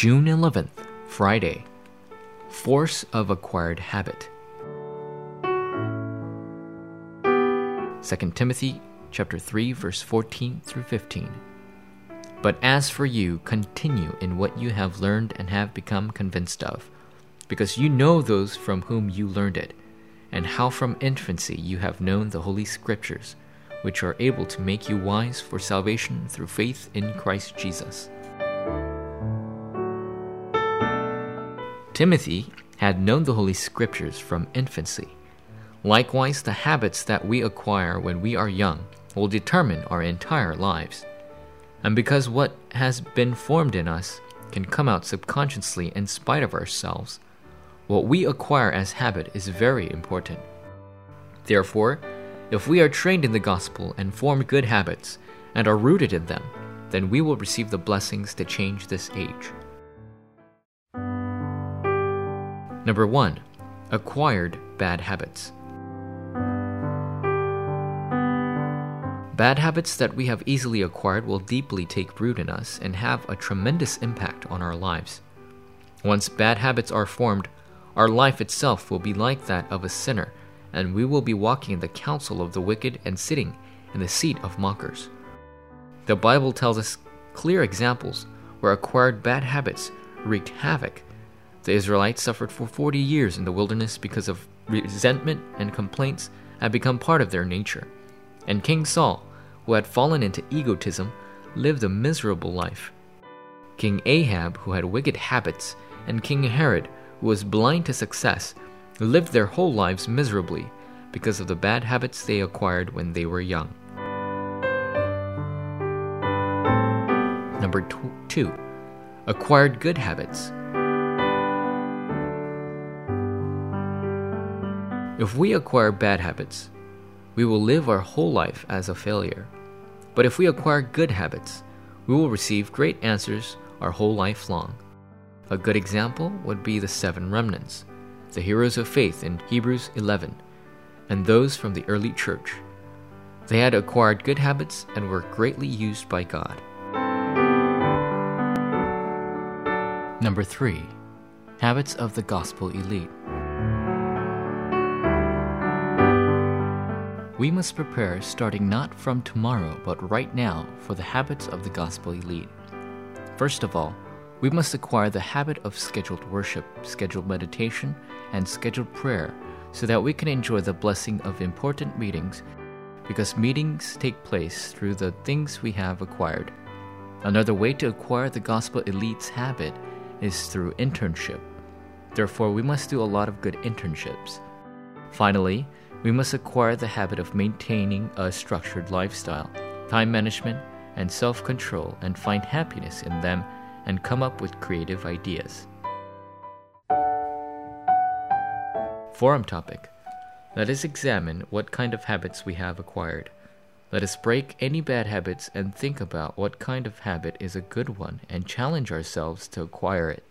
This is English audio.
June 11th, Friday. Force of acquired habit. 2 Timothy chapter 3 verse 14 through 15. But as for you, continue in what you have learned and have become convinced of, because you know those from whom you learned it, and how from infancy you have known the holy scriptures, which are able to make you wise for salvation through faith in Christ Jesus. Timothy had known the Holy Scriptures from infancy. Likewise, the habits that we acquire when we are young will determine our entire lives. And because what has been formed in us can come out subconsciously in spite of ourselves, what we acquire as habit is very important. Therefore, if we are trained in the gospel and form good habits and are rooted in them, then we will receive the blessings to change this age. Number 1. Acquired bad habits. Bad habits that we have easily acquired will deeply take root in us and have a tremendous impact on our lives. Once bad habits are formed, our life itself will be like that of a sinner, and we will be walking in the counsel of the wicked and sitting in the seat of mockers. The Bible tells us clear examples where acquired bad habits wreaked havoc the Israelites suffered for 40 years in the wilderness because of resentment and complaints had become part of their nature. And King Saul, who had fallen into egotism, lived a miserable life. King Ahab, who had wicked habits, and King Herod, who was blind to success, lived their whole lives miserably because of the bad habits they acquired when they were young. Number two, acquired good habits. If we acquire bad habits, we will live our whole life as a failure. But if we acquire good habits, we will receive great answers our whole life long. A good example would be the seven remnants, the heroes of faith in Hebrews 11, and those from the early church. They had acquired good habits and were greatly used by God. Number 3. Habits of the Gospel Elite. We must prepare starting not from tomorrow, but right now, for the habits of the gospel elite. First of all, we must acquire the habit of scheduled worship, scheduled meditation, and scheduled prayer so that we can enjoy the blessing of important meetings because meetings take place through the things we have acquired. Another way to acquire the gospel elite's habit is through internship. Therefore, we must do a lot of good internships. Finally, we must acquire the habit of maintaining a structured lifestyle, time management, and self control, and find happiness in them and come up with creative ideas. Forum topic Let us examine what kind of habits we have acquired. Let us break any bad habits and think about what kind of habit is a good one and challenge ourselves to acquire it.